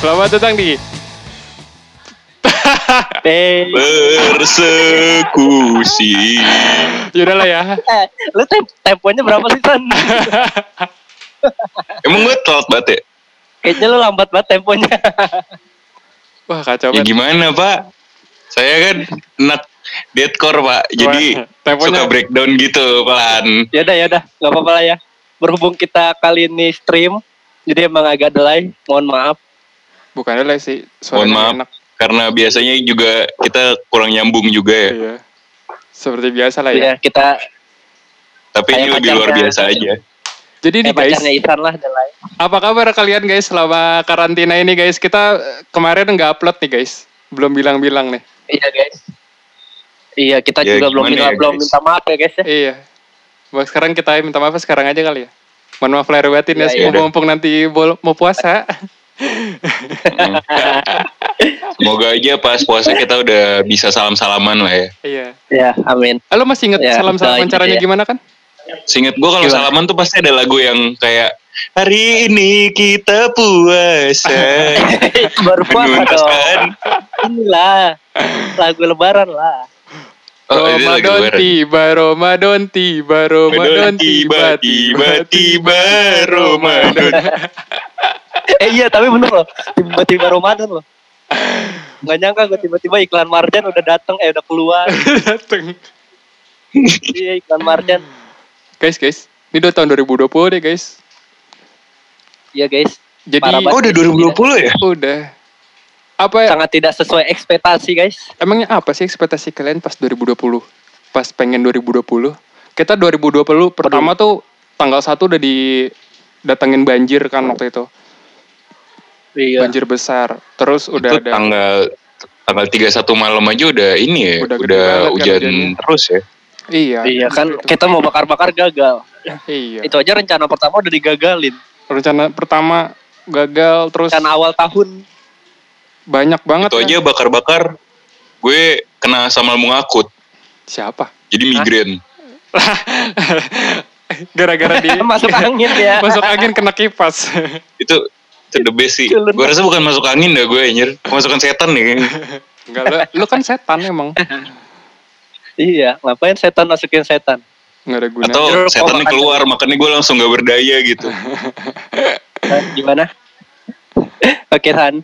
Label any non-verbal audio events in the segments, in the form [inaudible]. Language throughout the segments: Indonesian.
Selamat datang di [laughs] Persekusi. Yaudah lah ya. eh, lu tem temponya berapa sih San? [laughs] Emang gue telat banget ya? Kayaknya lu lambat banget temponya. [laughs] Wah kacau Ya banget. gimana pak? Saya kan anak deadcore pak, jadi temponya- suka breakdown gitu pelan. Yaudah, yaudah, nggak apa-apa lah ya. Berhubung kita kali ini stream, jadi emang agak delay. Mohon maaf. Bukan lah sih. Mohon maaf, enak. karena biasanya juga kita kurang nyambung juga ya. Iya. Seperti biasa lah ya. Ya, kita Tapi ini lebih luar biasa aja. Jadi nih eh, guys, Isan lah delay. apa kabar kalian guys selama karantina ini guys? Kita eh, kemarin nggak upload nih guys. Belum bilang-bilang nih. Iya guys. Iya, kita Ya, juga belum minta, ya, belum guys? minta maaf ya guys ya. Iya. Buat sekarang kita minta maaf sekarang aja kali ya. Mohon maaf lahir batin ya, Iya, iya. mumpung nanti bol- mau puasa. [laughs] Semoga aja pas puasa kita udah bisa salam-salaman lah ya. iya. ya, amin. Lo masih inget Ya, salam-salaman doain caranya ya. gimana kan? Seinget gue kalau salaman tuh pasti ada lagu yang kayak Hari ini kita puasa. [laughs] Baru puasa dong. Inilah lagu lebaran lah. Oh, Ramadan tiba, Ramadan tiba, Ramadan tiba, tiba, tiba, Ramadan. [laughs] eh iya tapi bener loh tiba-tiba Ramadan loh nggak nyangka gue tiba-tiba iklan Marjan udah dateng eh udah keluar [laughs] Dateng. iya iklan Marjan Guys, guys, ini udah tahun 2020 deh guys. iya guys Jadi Oh udah 2020 ya? udah. Apa ya? sangat tidak sesuai ekspektasi guys Emangnya apa sih ekspektasi kalian pas 2020? Pas pengen 2020? Kita 2020 pertama tuh tanggal 1 udah didatengin banjir kan waktu itu. Iya Banjir besar. Terus udah Itu ada tanggal tanggal 31 malam aja udah ini ya, Udah udah, kan hujan hujannya. terus ya. Iya. iya kan itu. kita mau bakar-bakar gagal Iya. itu aja rencana pertama udah digagalin Rencana pertama gagal terus rencana awal tahun banyak banget Itu ya. aja bakar-bakar gue kena sama lambung akut. Siapa? Jadi migrain. [laughs] Gara-gara di [laughs] masuk angin ya masuk angin kena kipas. Itu itu the best sih. Gue rasa bukan masuk angin dah gue anjir. Masukan setan nih. [laughs] Enggak lu, lu kan setan emang. [laughs] iya ngapain setan masukin setan Enggak ada guna. Atau Jeruk setannya kok keluar makanya gue langsung gak berdaya gitu. [laughs] Gimana oke Han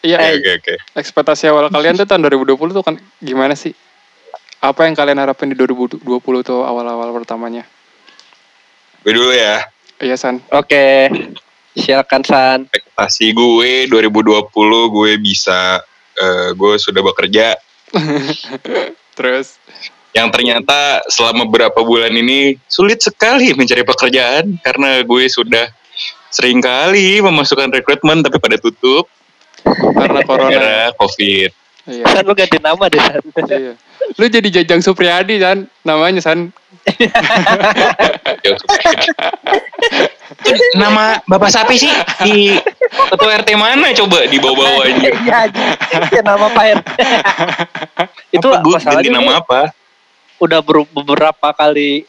Iya, Oke oke oke. ekspektasi awal kalian tuh tahun 2020 tuh kan gimana sih? Apa yang kalian harapin di 2020 tuh awal-awal pertamanya? Gue dulu ya. Iya San. oke silakan San Ekspektasi gue 2020 gue bisa eh, gue sudah bekerja [laughs] Terus yang ternyata selama beberapa bulan ini sulit sekali mencari pekerjaan karena gue sudah sering kali memasukkan rekrutmen tapi pada tutup karena corona. karena covid iya. San lu ganti nama deh San iya. Lu jadi Jajang Supriyadi San namanya San. [laughs] Nama bapak sapi sih di ketua rt mana coba di bawah-bawah Iya, anjing. Ya, nama Pak RT. itu apa gue ganti nama apa udah ber- beberapa kali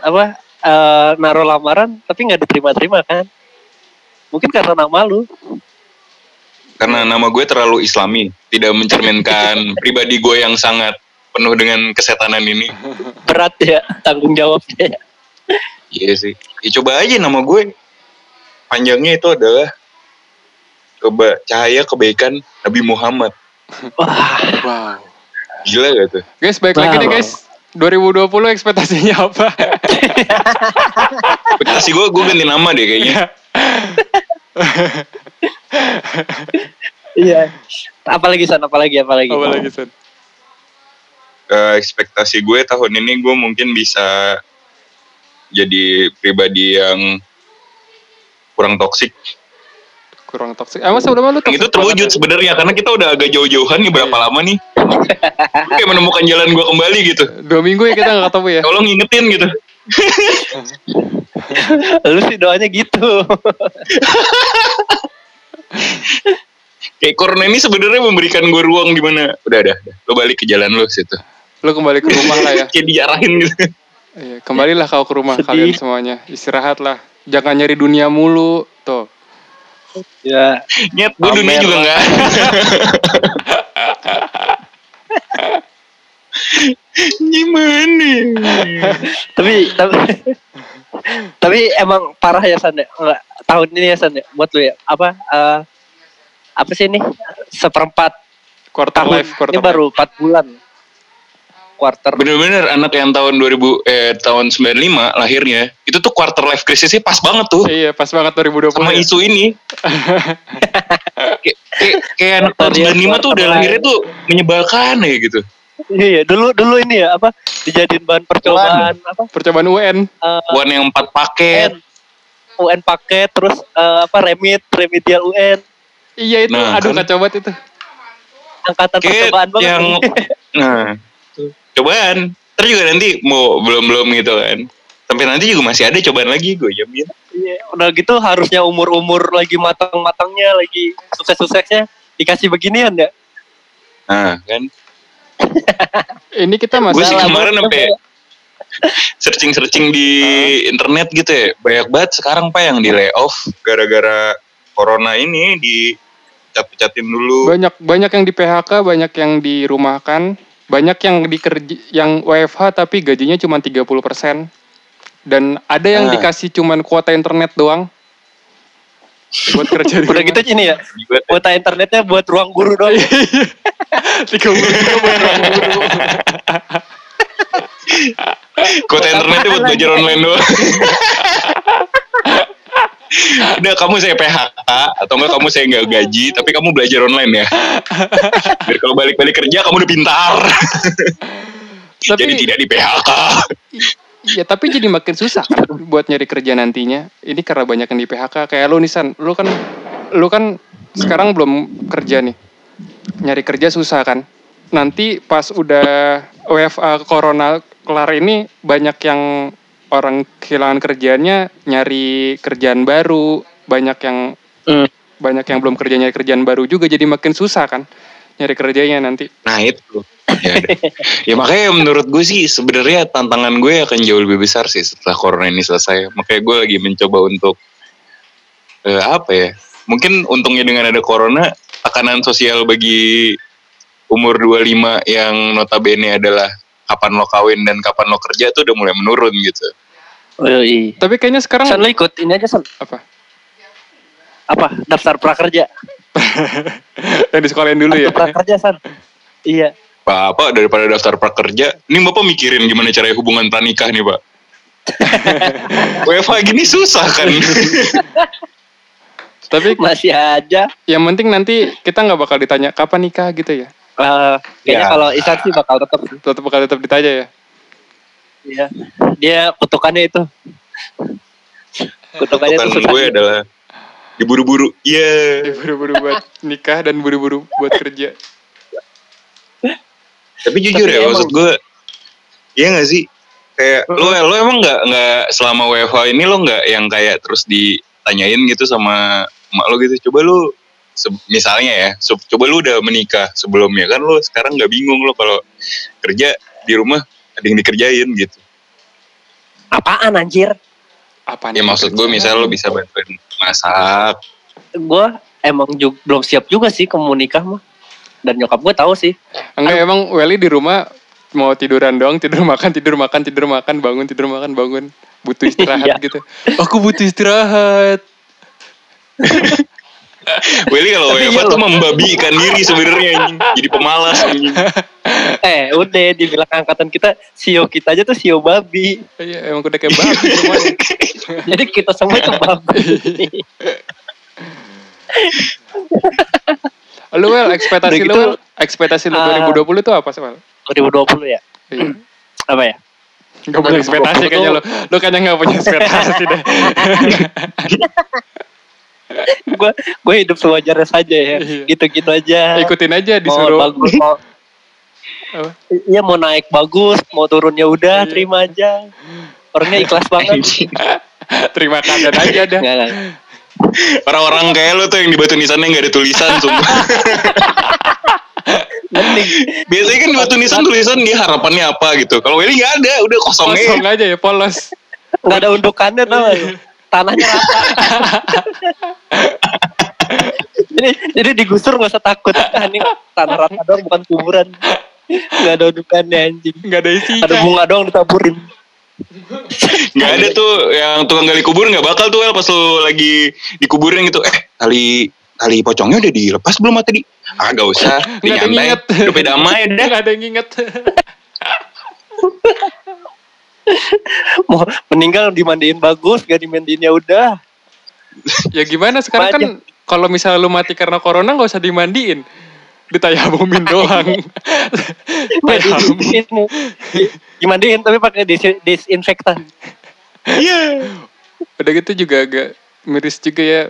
apa eh, naruh lamaran tapi nggak diterima-terima kan? Mungkin karena nama lu. karena nama gue terlalu islami tidak mencerminkan [laughs] pribadi gue yang sangat penuh dengan kesetanan ini Berat ya tanggung jawabnya. Iya sih. Ya, coba aja nama gue. Panjangnya itu adalah coba cahaya kebaikan Nabi Muhammad. Wah, Wow. Gila gak tuh? Guys, baik lagi nih guys. 2020 ekspektasinya apa? [laughs] Ekspektasi gue, gue ganti nama deh kayaknya. iya. Apalagi San, apalagi apalagi. apa lagi San? Eh, ekspektasi gue tahun ini gue mungkin bisa jadi pribadi yang kurang toksik. Kurang toksik. Emang sebelumnya lu itu terwujud banget? sebenarnya karena kita udah agak jauh-jauhan nih berapa lama nih. Gue [laughs] kayak menemukan jalan gue kembali gitu. Dua minggu ya kita gak ketemu ya. Tolong ingetin gitu. [laughs] Lu sih doanya gitu. [laughs] Kayak corona ini sebenarnya memberikan gue ruang di mana udah ada, lo balik ke jalan lo situ. Lu kembali ke rumah lah ya. Kayak diarahin gitu. Iya, kembalilah kau ke rumah Sedih. kalian semuanya. Istirahatlah. Jangan nyari dunia mulu. Tuh. Ya, Nyet, gue dunia juga lah. nggak. [laughs] Gimana? tapi tapi tapi emang parah ya San ya Nggak, tahun ini ya San ya buat lu ya apa eh, apa sih ini seperempat quarter tahun life quarter ini baru 4 bulan quarter Bener-bener anak yang tahun 2000 eh tahun 95 lahirnya itu tuh quarter life crisisnya pas banget tuh iya pas banget 2020 sama ya. isu ini. kayak, [laughs] kayak, kayak anak tahun Tadi 95 tuh udah lahirnya tuh menyebalkan ya gitu. iya dulu dulu ini ya apa dijadiin bahan percobaan apa percobaan UN eh, Buan yang empat paket. UN paket terus eh, apa remit remedial UN iya itu Nah, aduh kan. kacau banget itu angkatan percobaan banget yang nah cobaan. Terus juga nanti mau belum-belum gitu kan. Sampai nanti juga masih ada cobaan lagi gue jamin. Iya, udah gitu harusnya umur-umur lagi matang-matangnya lagi sukses-suksesnya dikasih beginian ya Nah kan. [laughs] ini kita Gue masih sih Salah kemarin sampai searching-searching di internet gitu ya. Banyak banget sekarang pak yang di layoff gara-gara corona ini di pecat-pecatin dulu. banyak banyak yang di PHK banyak yang dirumahkan banyak yang dikerja yang WFH tapi gajinya cuma 30% dan ada yang Ah. dikasih cuman kuota internet doang buat [laughs] kerja di udah gitu ini ya kuota internetnya buat ruang guru doang [laughs] tiga puluh buat ruang guru. Kuota internetnya buat belajar online doang. [laughs] Udah kamu saya PHK atau enggak kamu saya nggak gaji tapi kamu belajar online ya. [laughs] Biar kalau balik-balik kerja kamu udah pintar. tapi Jadi tidak di PHK. ya tapi jadi makin susah kan buat nyari kerja nantinya ini karena banyak yang di PHK kayak lu Nisan lu kan lu kan sekarang belum kerja nih nyari kerja susah kan nanti pas udah WFA corona kelar ini banyak yang orang kehilangan kerjaannya nyari kerjaan baru banyak yang Hmm. banyak yang belum kerja nyari kerjaan baru juga jadi makin susah kan nyari kerjanya nanti Nah itu. Ya, ya makanya menurut gue sih sebenarnya tantangan gue akan jauh lebih besar sih setelah corona ini selesai. Makanya gue lagi mencoba untuk eh, apa ya? Mungkin untungnya dengan ada corona, tekanan sosial bagi umur 25 yang notabene adalah kapan lo kawin dan kapan lo kerja tuh udah mulai menurun gitu. oh, iya. tapi kayaknya sekarang San lo ikut ini aja San apa apa? Daftar prakerja. [laughs] Yang di sekolahin dulu ya? daftar prakerja San. Iya. Bapak daripada daftar prakerja, ini bapak mikirin gimana caranya hubungan pranikah nih pak. [laughs] WFH gini susah kan. [laughs] tapi masih aja. yang penting nanti kita nggak bakal ditanya kapan nikah? gitu ya. Eh, kayaknya Ya. kalau Isan sih bakal tetap tetap bakal tetap ditanya ya? Iya. Dia kutukannya itu. Kutukannya Bukan itu gue adalah diburu-buru. Iya. Dia buru-buru buat nikah dan buru-buru buat kerja Tapi jujur Tapi ya emang- maksud gue, iya gak sih? Kayak lo lo emang nggak nggak selama WFH ini lo nggak yang kayak terus ditanyain gitu sama emak lo gitu. Coba lo misalnya ya, coba lo udah menikah sebelumnya kan lo sekarang nggak bingung lo kalau kerja di rumah ada yang dikerjain gitu. Apaan anjir? apa Ya maksud gue misalnya lo bisa bantuin masak, Gue emang ju- belum siap juga sih ke mau nikah mah. Dan nyokap gue tahu sih. enggak emang Welly di rumah mau tiduran doang tidur makan tidur makan tidur makan bangun tidur makan bangun butuh [laughs] istirahat Iya. gitu aku butuh istirahat [laughs] Willy kalau WFH [laughs] iya tuh membabikan diri sebenarnya anjing. Jadi pemalas anjing. Eh udah dibilang angkatan kita sio kita aja tuh sio babi. iya emang udah kayak babi [laughs] semuanya Jadi kita semua itu babi. lu Wel ekspektasi lu gitu, Wel ekspektasi lu ah, 2020 itu apa sih Wel 2020 ya. iya. Apa ya? Gak punya ekspektasi 2020 kayaknya lu Lu kayaknya gak punya ekspektasi deh [laughs] Gue gue hidup sewajarnya saja ya. Iya. Gitu-gitu aja. Ikutin aja mau disuruh bagus mau Apa? Iya mau naik bagus, mau turunnya udah, Iya. terima aja. Orangnya ikhlas banget. [laughs] Terima keadaan aja [laughs] dah. Orang-orang kayak lo tuh yang di batu nisannya nggak ada tulisan sumpah. [laughs] Mending Biasanya kan di batu nisan tulisan dia harapannya apa gitu. Kalau Willy nggak ada, udah kosong Kosong aja. ya polos nggak ada undukannya tau? Tanahnya rata. [laughs] jadi jadi digusur nggak usah takut. Ini tanah rata doang bukan kuburan. Nggak ada dudukannya anjing. Nggak ada isinya. Ada bunga doang ditaburin. Nggak ada tuh yang tukang gali kubur nggak bakal tuh El pas lu lagi dikuburin gitu. Eh tali tali pocongnya udah dilepas belum tadi? Ah gak usah, Nggak ada yang nyantai. inget. Udah beda damai udah. Nggak ada yang inget. [laughs] [laughs] Mau meninggal dimandiin bagus, gak dimandiin ya udah. ya gimana sekarang kan kalau misalnya lu mati karena corona nggak usah dimandiin. Ditayamumin [laughs] doang. Dimandiin. Di- Dimandiin tapi pakai dis- disinfektan. Iya. Udah gitu juga agak miris juga ya.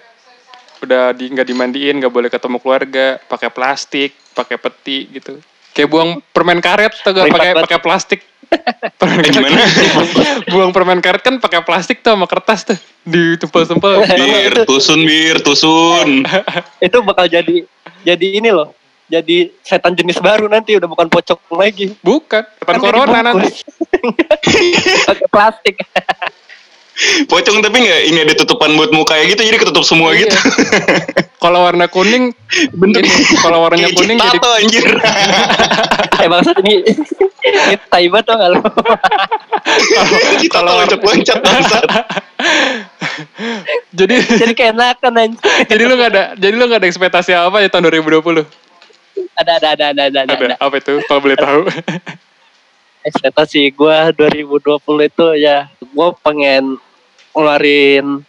Udah di nggak dimandiin, nggak boleh ketemu keluarga, pakai plastik, pakai peti gitu. Kayak buang permen karet gak Ribet pakai pakai plastik. Permen Eh, gimana? [laughs] buang permen karet kan pakai plastik tuh sama kertas tuh ditempel-tempel. Bir, tusun bir, tusun. [laughs] Itu bakal jadi jadi ini loh. Jadi setan jenis baru nanti udah bukan pocong lagi. Bukan, depan Kan corona nanti. [laughs] pakai plastik. Pocong tapi nggak ini ada tutupan buat muka ya gitu, jadi ketutup semua Iya. gitu. [laughs] Kalau warna kuning, Bentuk kalau warnanya kayak kuning jadi tato anjir. [laughs] eh bangsat ini ini taibat tuh nggak lo? Kita tato loncat-loncat bangsat. [laughs] jadi jadi keenakan anjing. jadi lu nggak ada jadi lu nggak ada ekspektasi apa ya tahun 2020 Ada ada ada ada ada ada. ada ada. apa itu kalau boleh tahu Ekspektasi gue 2020 itu ya gue pengen ngeluarin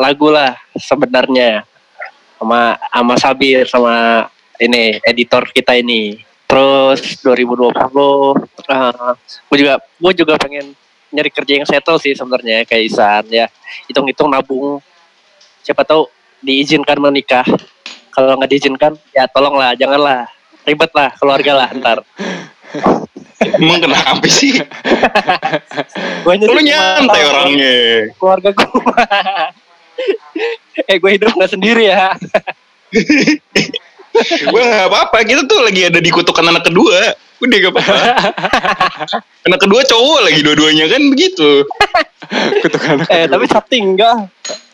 lagu lah sebenarnya sama sama Sabir sama ini editor kita ini. Terus 2020 gue juga gue juga pengen nyari kerja yang settle sih sebenarnya kayak Isan ya. Hitung-hitung nabung siapa tahu diizinkan menikah. Kalau nggak diizinkan ya tolonglah janganlah ribet lah keluarga lah ntar. [laughs] Emang kenapa sih? Gue Lu nyantai orangnya. keluarga gue. [laughs] eh gue hidup nggak sendiri ya. [laughs] Gue gak apa-apa, kita tuh lagi ada di kutukan anak kedua. Udah gak apa-apa. [laughs] anak kedua cowok lagi dua-duanya kan begitu. kutukan anak Eh kedua. tapi Sakti enggak.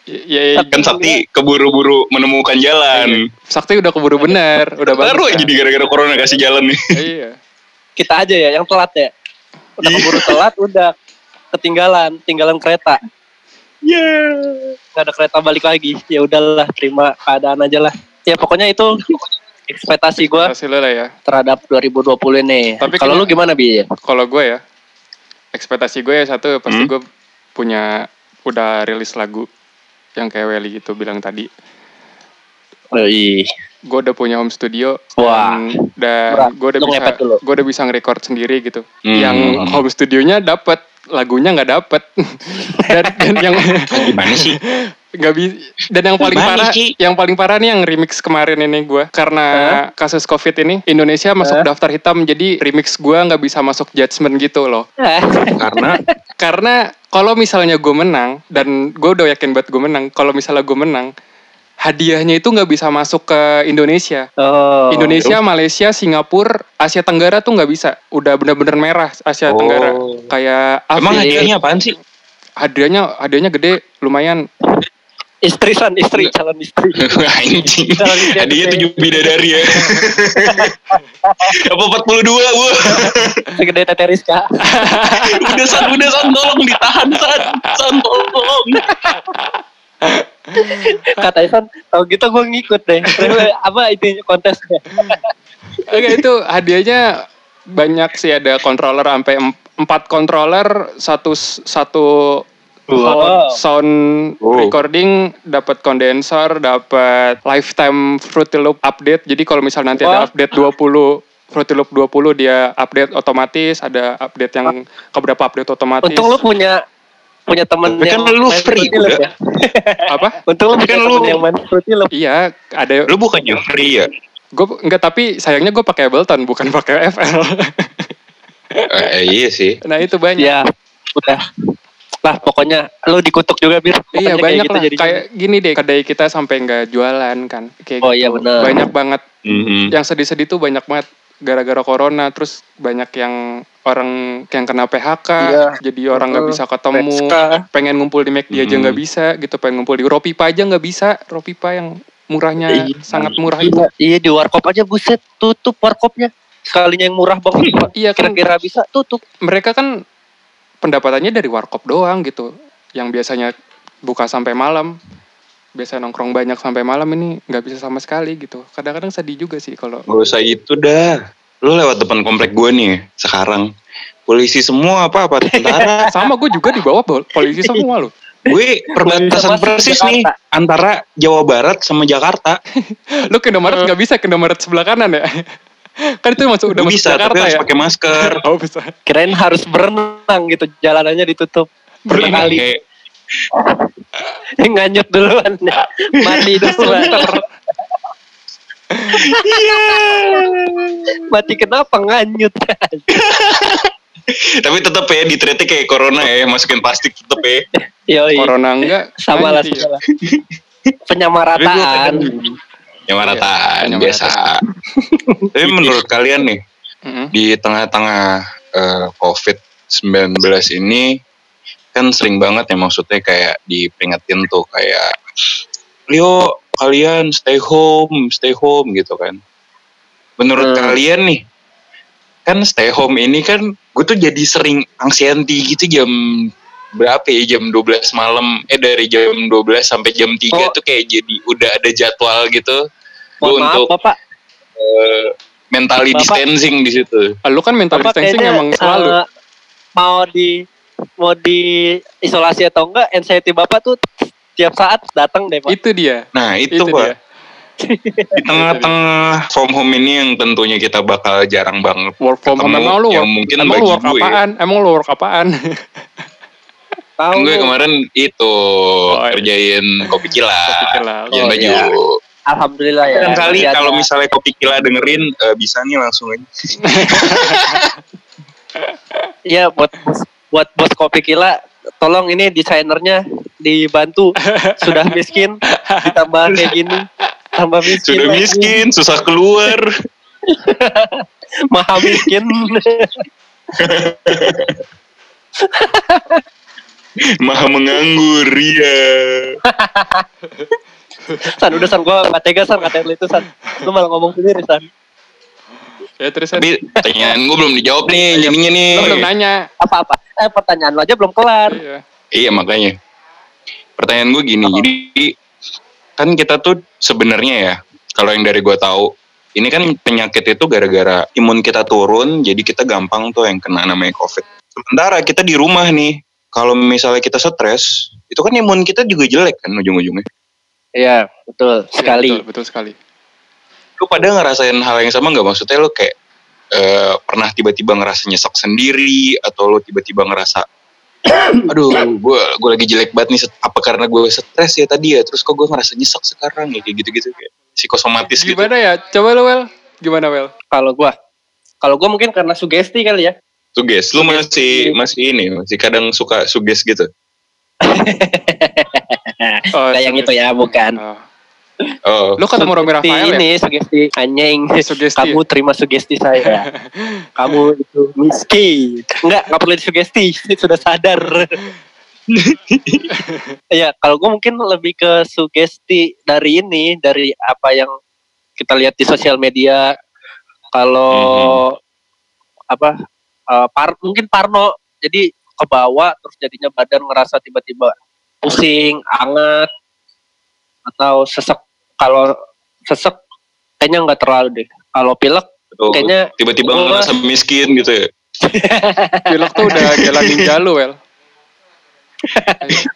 ya, ya, Kan Sakti keburu-buru menemukan jalan. sakti udah keburu bener udah Baru aja kan? di gara-gara corona kasih jalan nih. iya Kita aja ya yang telat ya. Udah Iya. keburu telat udah ketinggalan, tinggalan kereta. Iya. Gak ada kereta balik lagi. Ya udahlah, terima keadaan aja lah. Ya pokoknya itu ekspektasi gue ya terhadap 2020 ini. Tapi Kalau lu gimana bi? kalau gue ya ekspektasi gue ya satu pasti Hmm. gue punya udah rilis lagu yang kayak Welly gitu bilang tadi Ih. gue udah punya home studio Wah. dan gue udah Lu bisa gue udah bisa nge-record sendiri gitu Hmm. yang home studionya dapet lagunya nggak dapet [laughs] dan, dan yang [laughs] Gimana sih? [laughs] nggak bisa dan yang paling Gimana parah sih? yang paling parah nih yang remix kemarin ini gue karena kasus covid ini Indonesia masuk Hah? daftar hitam jadi remix gue nggak bisa masuk judgement gitu loh Karena karena kalau misalnya gue menang dan gue udah yakin banget gue menang kalau misalnya gue menang hadiahnya itu nggak bisa masuk ke Indonesia Oh. Indonesia Malaysia Singapura Asia Tenggara tuh nggak bisa udah bener-bener merah Asia Oh. Tenggara kayak emang Afri- hadiahnya apaan sih? hadiahnya hadiahnya gede lumayan Istri san, istri, calon istri. [laughs] Anjing. Hadiahnya tujuh bidadari ya. Apa 42 bu? Segede Tete Rizka. udah san, udah san, tolong ditahan san, san tolong. [laughs] Kata Ivan, tau gitu gue ngikut deh. [laughs] Apa itu kontesnya? [laughs] Enggak itu hadiahnya banyak sih ada controller sampai em- empat controller satu satu Wow. sound Wow. recording dapat kondensor dapat lifetime Fruity Loop update jadi kalau misal nanti ada Wah. update 20 Fruity Loop 20 dia update otomatis ada update yang keberapa update otomatis Untung lu punya punya temen Tapi kan yang lu main free juga. ya. [laughs] apa Untung lu kan temen lu- yang main Fruity Loop. iya ada Lu bukannya free ya? gue enggak tapi sayangnya gue pakai Ableton bukan pakai FL Eh, iya sih. nah itu banyak Ya, udah. Lah pokoknya lu dikutuk juga bir. Iya Pokoknya kayak banyak gitu lah. jadinya. Kayak gini deh, kedai kita sampai nggak jualan kan. Kayak Oh, gitu. iya, bener. Banyak banget. Mhm. Yang sedih-sedih tuh banyak banget gara-gara corona. Terus banyak yang orang yang kena PHK, Iya. jadi orang nggak bisa ketemu. PSK. Pengen ngumpul di McD aja nggak bisa gitu. Pengen ngumpul di Ropipa aja nggak bisa. Ropipa yang murahnya Iya. sangat murah itu. Iya, iya di warkop aja buset tutup warkopnya. Sekalinya yang murah banget Iya kan kira-kira bisa tutup. mereka kan pendapatannya dari warkop doang gitu. Yang biasanya buka sampai malam, biasa nongkrong banyak sampai malam ini nggak bisa sama sekali gitu. Kadang-kadang sedih juga sih kalau Gak usah itu dah. Lu lewat depan komplek gue nih sekarang. Polisi semua apa apa tentara. [laughs] sama gue juga di bawah pol- polisi semua loh. gue perbatasan persis nih antara Jawa Barat sama Jakarta. [laughs] Lu ke Indomaret nggak bisa ke Indomaret sebelah kanan ya? [laughs] kan itu masuk udah masuk bisa tapi Jakarta harus ya. pakai masker. Oh bisa. Kirain harus berenang gitu jalanannya ditutup. Berapa [laughs] Kayak, nganyut duluan. Mati duluan. Mati kenapa nganyut? [laughs] tapi tetap ya di treatnya kayak corona ya masukin plastik tetap ya. Yoi. Corona enggak Sama lah, lah. Penyamarataan. Nyamarataan Penyamarataan. biasa. tapi menurut kalian nih di tengah-tengah eh, COVID-19 ini kan sering banget ya maksudnya kayak diperingetin tuh kayak Leo kalian stay home, stay home gitu kan. Menurut Hmm. kalian nih kan stay home ini kan gue tuh jadi sering anxiety gitu jam berapa ya jam 12 malam eh dari jam 12 sampai jam 3 Oh. tuh kayak jadi udah ada jadwal gitu gue untuk Bapak. eh, mentally Bapak- distancing di situ. Ah, Lu kan mental Bapak distancing emang selalu. eh, mau di mau di isolasi atau enggak anxiety Bapak tuh tiap saat datang deh Pak. itu dia. Nah itu, Itu pak dia. [laughs] di tengah-tengah from home ini yang tentunya kita bakal jarang banget Work from home ketemu emang lu yang work, mungkin emang lu bagi work gue. apaan? Emang lu work apaan? Tahu gue kemarin itu iya. kerjain kopi kila, Kopi Kila. kerjain Oh, baju. iya. Alhamdulillah ya. Dan kali ada. kalau misalnya kopi kila dengerin eh, bisa nih langsung aja. [laughs] Iya buat bos, buat bos kopi kila tolong ini desainernya dibantu [laughs] sudah miskin ditambah kayak gini tambah miskin Sudah lagi. miskin, susah keluar. [laughs] maha miskin [laughs] Maha menganggur, iya. san udah san gua gak tega san kata lu itu san lu malah ngomong sendiri san ya terus Tapi pertanyaan gue belum dijawab nih, jadinya nih. lu belum nanya. apa apa eh pertanyaan lu aja belum kelar Iya. Iya makanya. Pertanyaan gue gini, jadi kan kita tuh sebenarnya ya, kalau yang dari gue tahu, ini kan penyakit itu gara-gara imun kita turun, jadi kita gampang tuh yang kena namanya COVID. Sementara kita di rumah nih, kalau misalnya kita stres, itu kan imun kita juga jelek kan ujung-ujungnya. iya betul Iya, sekali betul, betul sekali. Lu pada ngerasain hal yang sama nggak? Maksudnya lu kayak eh, pernah tiba-tiba ngerasa nyesek sendiri, atau lu tiba-tiba ngerasa [coughs] aduh gue gue lagi jelek banget nih apa karena gue stres ya tadi ya terus kok gue ngerasa nyesek sekarang ya kayak gitu-gitu kayak psikosomatis gitu Gimana ya? Coba lu Wel. Gimana Wel? kalau gua kalau gua mungkin karena sugesti kali ya suges lu masih masih ini masih kadang suka suges gitu [laughs] Oh, kayak yang itu ya bukan Oh. Oh Lu ketemu Romi Rafael ya? ini sugesti anjing Sugesti. kamu terima sugesti saya [laughs] kamu itu miskin enggak nggak perlu disugesti sudah sadar [laughs] Iya, kalau gue mungkin lebih ke sugesti dari ini, dari apa yang kita lihat di sosial media. Kalau apa, eh, par, mungkin Parno, jadi ke bawah terus jadinya badan ngerasa tiba-tiba pusing, anget, atau sesek. Kalau sesek kayaknya nggak terlalu deh. Kalau pilek Betul. kayaknya tiba-tiba gua- ngerasa miskin gitu ya [laughs] Pilek tuh udah jalan ninja lu Wel.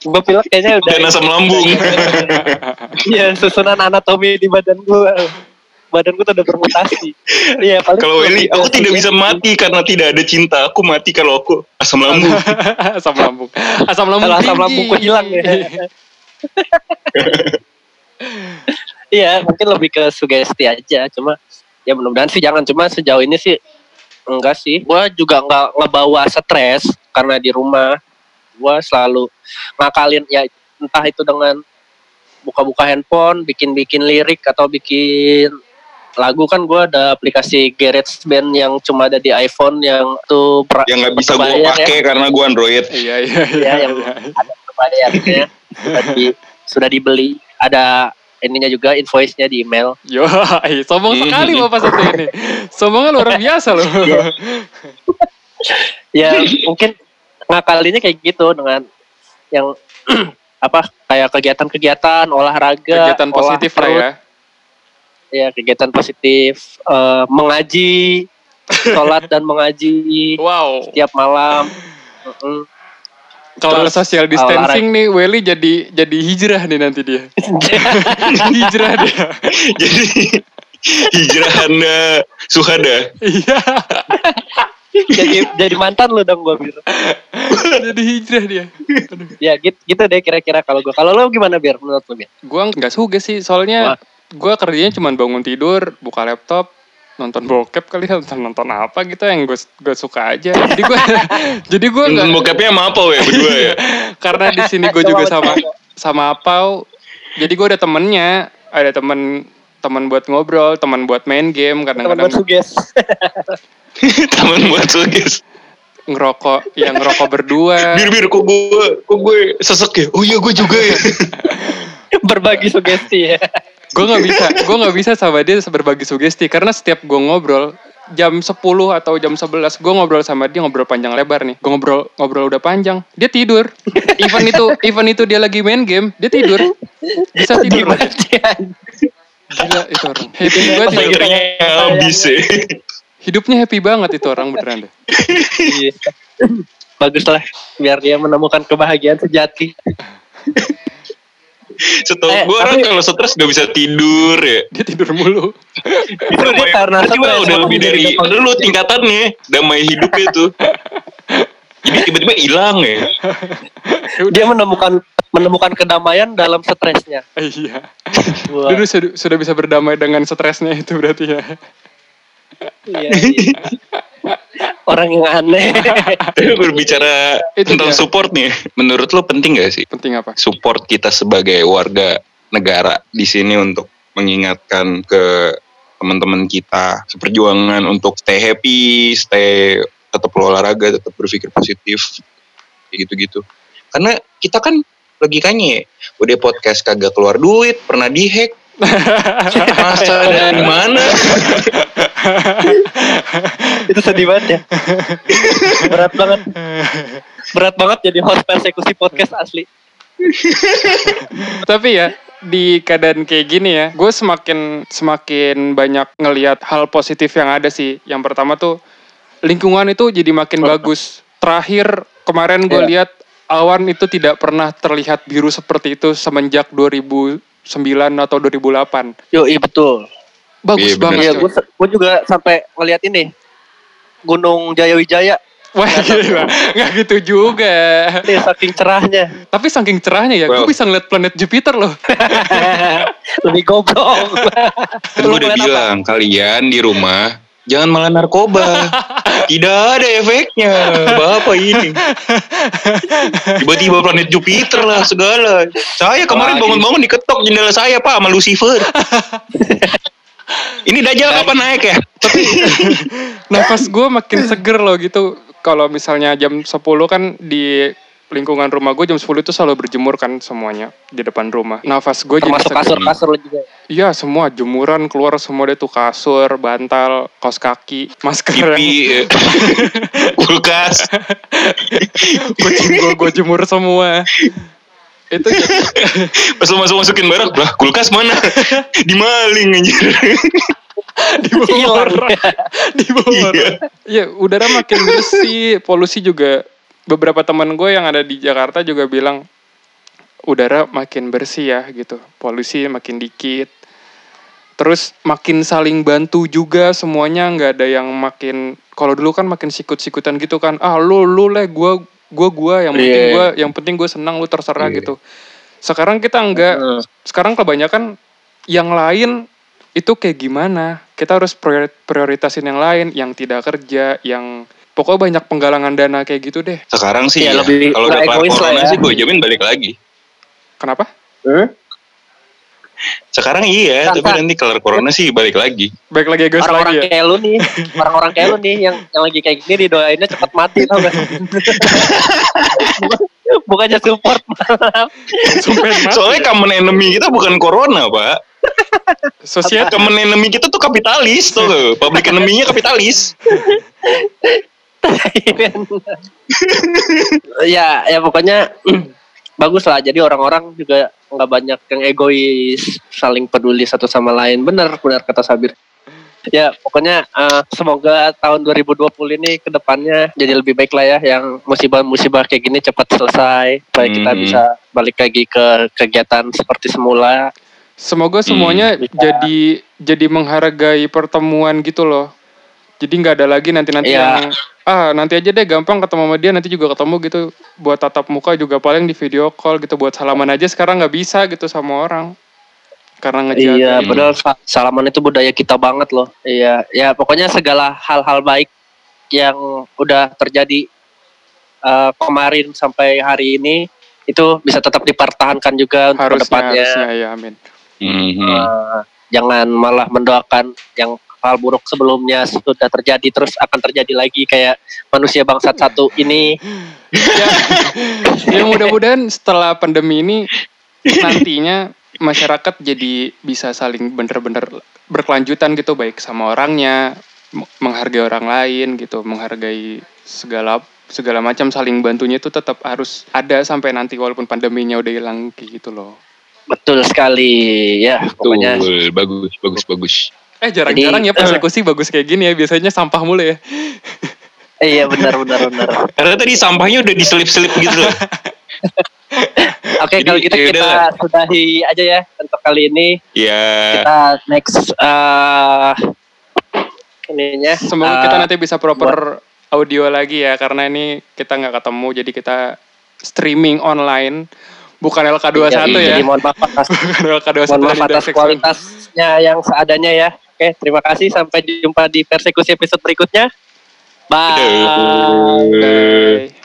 gue pilek kayaknya udah dan asam lambung [laughs] Iya, susunan anatomi di badan gua. Badan gua tuh udah bermutasi. Iya, paling kalau ini ke aku tidak bisa mati karena tidak ada cinta aku mati kalau aku asam lambung [laughs] asam lambung. Asam lambung. Kalau asam lambungku hilang ya. Iya, mungkin lebih ke sugesti aja. Cuma ya mudah-mudahan sih jangan. Cuma sejauh ini sih enggak sih. Gua juga enggak ngebawa stres karena di rumah gua selalu ngakalin ya entah itu dengan buka-buka handphone, bikin-bikin lirik atau bikin lagu kan gua ada aplikasi GarageBand yang cuma ada di iPhone yang tuh pra- yang nggak bisa gue berbayar ya. pakai karena gue android Iya iya iya. Iya, yang iya. ada berbayar ya. sudah, di, sudah dibeli ada ininya juga invoice-nya di email. Yo, ay, [laughs] sombong sekali bapak satu ini. Sombongnya luar biasa loh. [laughs] Ya mungkin ngakalinya kayak gitu dengan yang [clears throat] apa kayak kegiatan-kegiatan olahraga, Kegiatan olah positif lah perut, ya. ya kegiatan positif, eh, mengaji, [laughs] sholat dan mengaji Wow. tiap malam. Mm-mm. Kalau social distancing nih, Welly jadi jadi hijrah nih nanti dia. [laughs] hijrah dia. Jadi hijrah anda suhada. Iya. jadi jadi mantan lu dong gue bilang. jadi hijrah dia. Aduh. Ya gitu, gitu deh kira-kira kalau gue. Kalau lo gimana biar menurut lo biar? Gua nggak suka sih, soalnya gua kerjanya cuma bangun tidur, buka laptop, nonton bokep kali ya, nonton nonton apa gitu yang gue gue suka aja. Jadi gua [laughs] jadi gua nggak Bokapnya sama apa ya berdua ya? [laughs] karena di sini gue juga sama sama Apau. Jadi gue ada temennya, ada temen teman buat ngobrol, teman buat main game, Teman kadang-kadang buat suges. [laughs] Teman buat suges. ngerokok, yang ngerokok berdua. Bir bir kok gue kok gue sesek ya? Oh iya gue juga ya. Berbagi sugesti ya. Gue nggak bisa, gue nggak bisa sama dia berbagi sugesti. Karena setiap gue ngobrol jam 10 atau jam 11 gue ngobrol sama dia ngobrol panjang lebar nih. Gue ngobrol ngobrol udah panjang dia tidur. Even itu even itu dia lagi main game dia tidur. Bisa tidur. gila itu orang. Happy banget. Akhirnya habis ya. hidupnya happy banget itu orang beneran deh. Iya. Bagus lah, biar dia menemukan kebahagiaan sejati. [laughs] Setahu Eh, gue orang kalau stres gak bisa tidur ya. dia tidur mulu Itu dia karena stres, udah lebih jadi dari gampang. lu tingkatannya damai hidupnya tuh. [laughs] Jadi tiba-tiba hilang ya. Dia menemukan menemukan kedamaian dalam stresnya. iya dulu sudah, sudah bisa berdamai dengan stresnya itu berarti ya iya, [laughs] iya. Orang yang aneh. Tapi berbicara Itu tentang dia. support nih, menurut lo penting gak sih penting apa support kita sebagai warga negara di sini untuk mengingatkan ke teman-teman kita seperjuangan untuk stay happy, stay tetap olahraga, tetap berpikir positif, gitu-gitu. Karena kita kan logikanya ya, udah podcast kagak keluar duit, pernah dihack, [laughs] masa dari mana? Itu sedih banget ya. Berat banget. Berat banget jadi host persekusi podcast asli. Tapi ya di keadaan kayak gini ya, gue semakin semakin banyak ngelihat hal positif yang ada sih. Yang pertama tuh lingkungan itu jadi makin bagus. Terakhir kemarin gue Iya. lihat awan itu tidak pernah terlihat biru seperti itu semenjak 2009 atau 2008. Yo, iya betul. Bagus Iya, banget. Iya, gue gue juga sampai ngeliat ini Gunung Jayawijaya. Wah gila, nggak gitu juga. Nih, saking cerahnya. Tapi saking cerahnya ya, gue Well. bisa ngeliat planet Jupiter loh. [laughs] Lebih goblok. Kan gue udah bilang kalian di rumah jangan malah narkoba. [laughs] Tidak ada efeknya. Bapak ini. Tiba-tiba planet Jupiter lah segala. Saya kemarin bangun-bangun diketok jendela saya Pak sama Lucifer. [laughs] ini Dajjal kapan naik ya? [laughs] nafas gue makin seger loh gitu kalau misalnya jam 10 kan di lingkungan rumah gue jam 10 itu selalu berjemur kan semuanya di depan rumah nafas gue jadi seger kasur-kasur juga. iya semua jemuran keluar semua deh tuh kasur bantal kaos kaki masker eh, [laughs] kulkas. kucing gue gue jemur semua itu [laughs] Pas lu masuk masukin barang, lah kulkas mana? [laughs] Dimaling anjir. di bawah orang. di bawah Iya. Iya, udara makin bersih, polusi juga. Beberapa teman gue yang ada di Jakarta juga bilang udara makin bersih ya gitu, polusi makin dikit. Terus makin saling bantu juga semuanya nggak ada yang makin kalau dulu kan makin sikut-sikutan gitu kan ah lu lu leh gua gua gua yang penting gua yang penting gue senang lu terserah Iya. gitu. Sekarang kita enggak Hmm. sekarang kebanyakan yang lain itu kayak gimana kita harus priori- prioritasin yang lain yang tidak kerja yang pokoknya banyak penggalangan dana kayak gitu deh Sekarang sih ya, lebih- kalau udah kelar corona ya. sih gue jamin balik lagi. kenapa Hmm? Sekarang iya, tapi nanti kelar corona sih balik lagi. baik lagi guys Orang-orang lagi ya kayak lu nih, orang-orang kayak lu nih yang yang lagi kayak gini didoainnya cepat mati tau gak? [laughs] bukannya support malah. Soalnya common enemy kita bukan corona, Pak. Sosial Common enemy kita tuh kapitalis tuh. Public enemy-nya kapitalis. [laughs] [laughs] ya, ya pokoknya [clears throat] bagus lah. Jadi orang-orang juga nggak banyak yang egois, saling peduli satu sama lain. Bener, benar kata Sabir. Ya, pokoknya eh, semoga tahun 2020 ini ke depannya jadi lebih baik lah ya. Yang musibah-musibah kayak gini cepat selesai, supaya kita Hmm. bisa balik lagi ke kegiatan seperti semula. Semoga semuanya bisa. jadi jadi menghargai pertemuan gitu loh. Jadi nggak ada lagi nanti-nanti Iya. yang ah nanti aja deh gampang ketemu sama dia nanti juga ketemu gitu buat tatap muka juga paling di video call gitu buat salaman aja sekarang nggak bisa gitu sama orang karena ngejaga Iya, padahal sa- salaman itu budaya kita banget loh. Iya, ya pokoknya segala hal-hal baik yang udah terjadi eh, kemarin sampai hari ini itu bisa tetap dipertahankan juga untuk harusnya ke depannya. harusnya ya amin. Mhm. Eh, jangan malah mendoakan yang hal buruk sebelumnya sudah terjadi terus akan terjadi lagi kayak manusia bangsat satu ini. ya, ya mudah-mudahan setelah pandemi ini nantinya masyarakat jadi bisa saling bener-bener berkelanjutan gitu baik sama orangnya menghargai orang lain gitu menghargai segala segala macam saling bantunya itu tetap harus ada sampai nanti walaupun pandeminya udah hilang kayak gitu loh Betul sekali ya pokoknya. Betul, bagus, bagus, bagus. Eh jarang-jarang ya Jadi, persekusi bagus kayak gini ya biasanya sampah mulu ya Eh, iya benar benar benar. Karena tadi sampahnya udah diselip-selip gitu loh. [laughs] Oke Jadi, kalau gitu ya kita udah. sudahi aja ya untuk kali ini. Ya, kita next uh, ininya semoga uh, kita nanti bisa proper audio lagi ya karena ini kita nggak ketemu jadi kita streaming online bukan LK21 iya, ya. Jadi mohon maaf atas [laughs] bukan LK21 mohon maaf atas kualitasnya yang seadanya ya. Oke terima kasih. Sampai jumpa di persekusi episode berikutnya. Bye. Bye.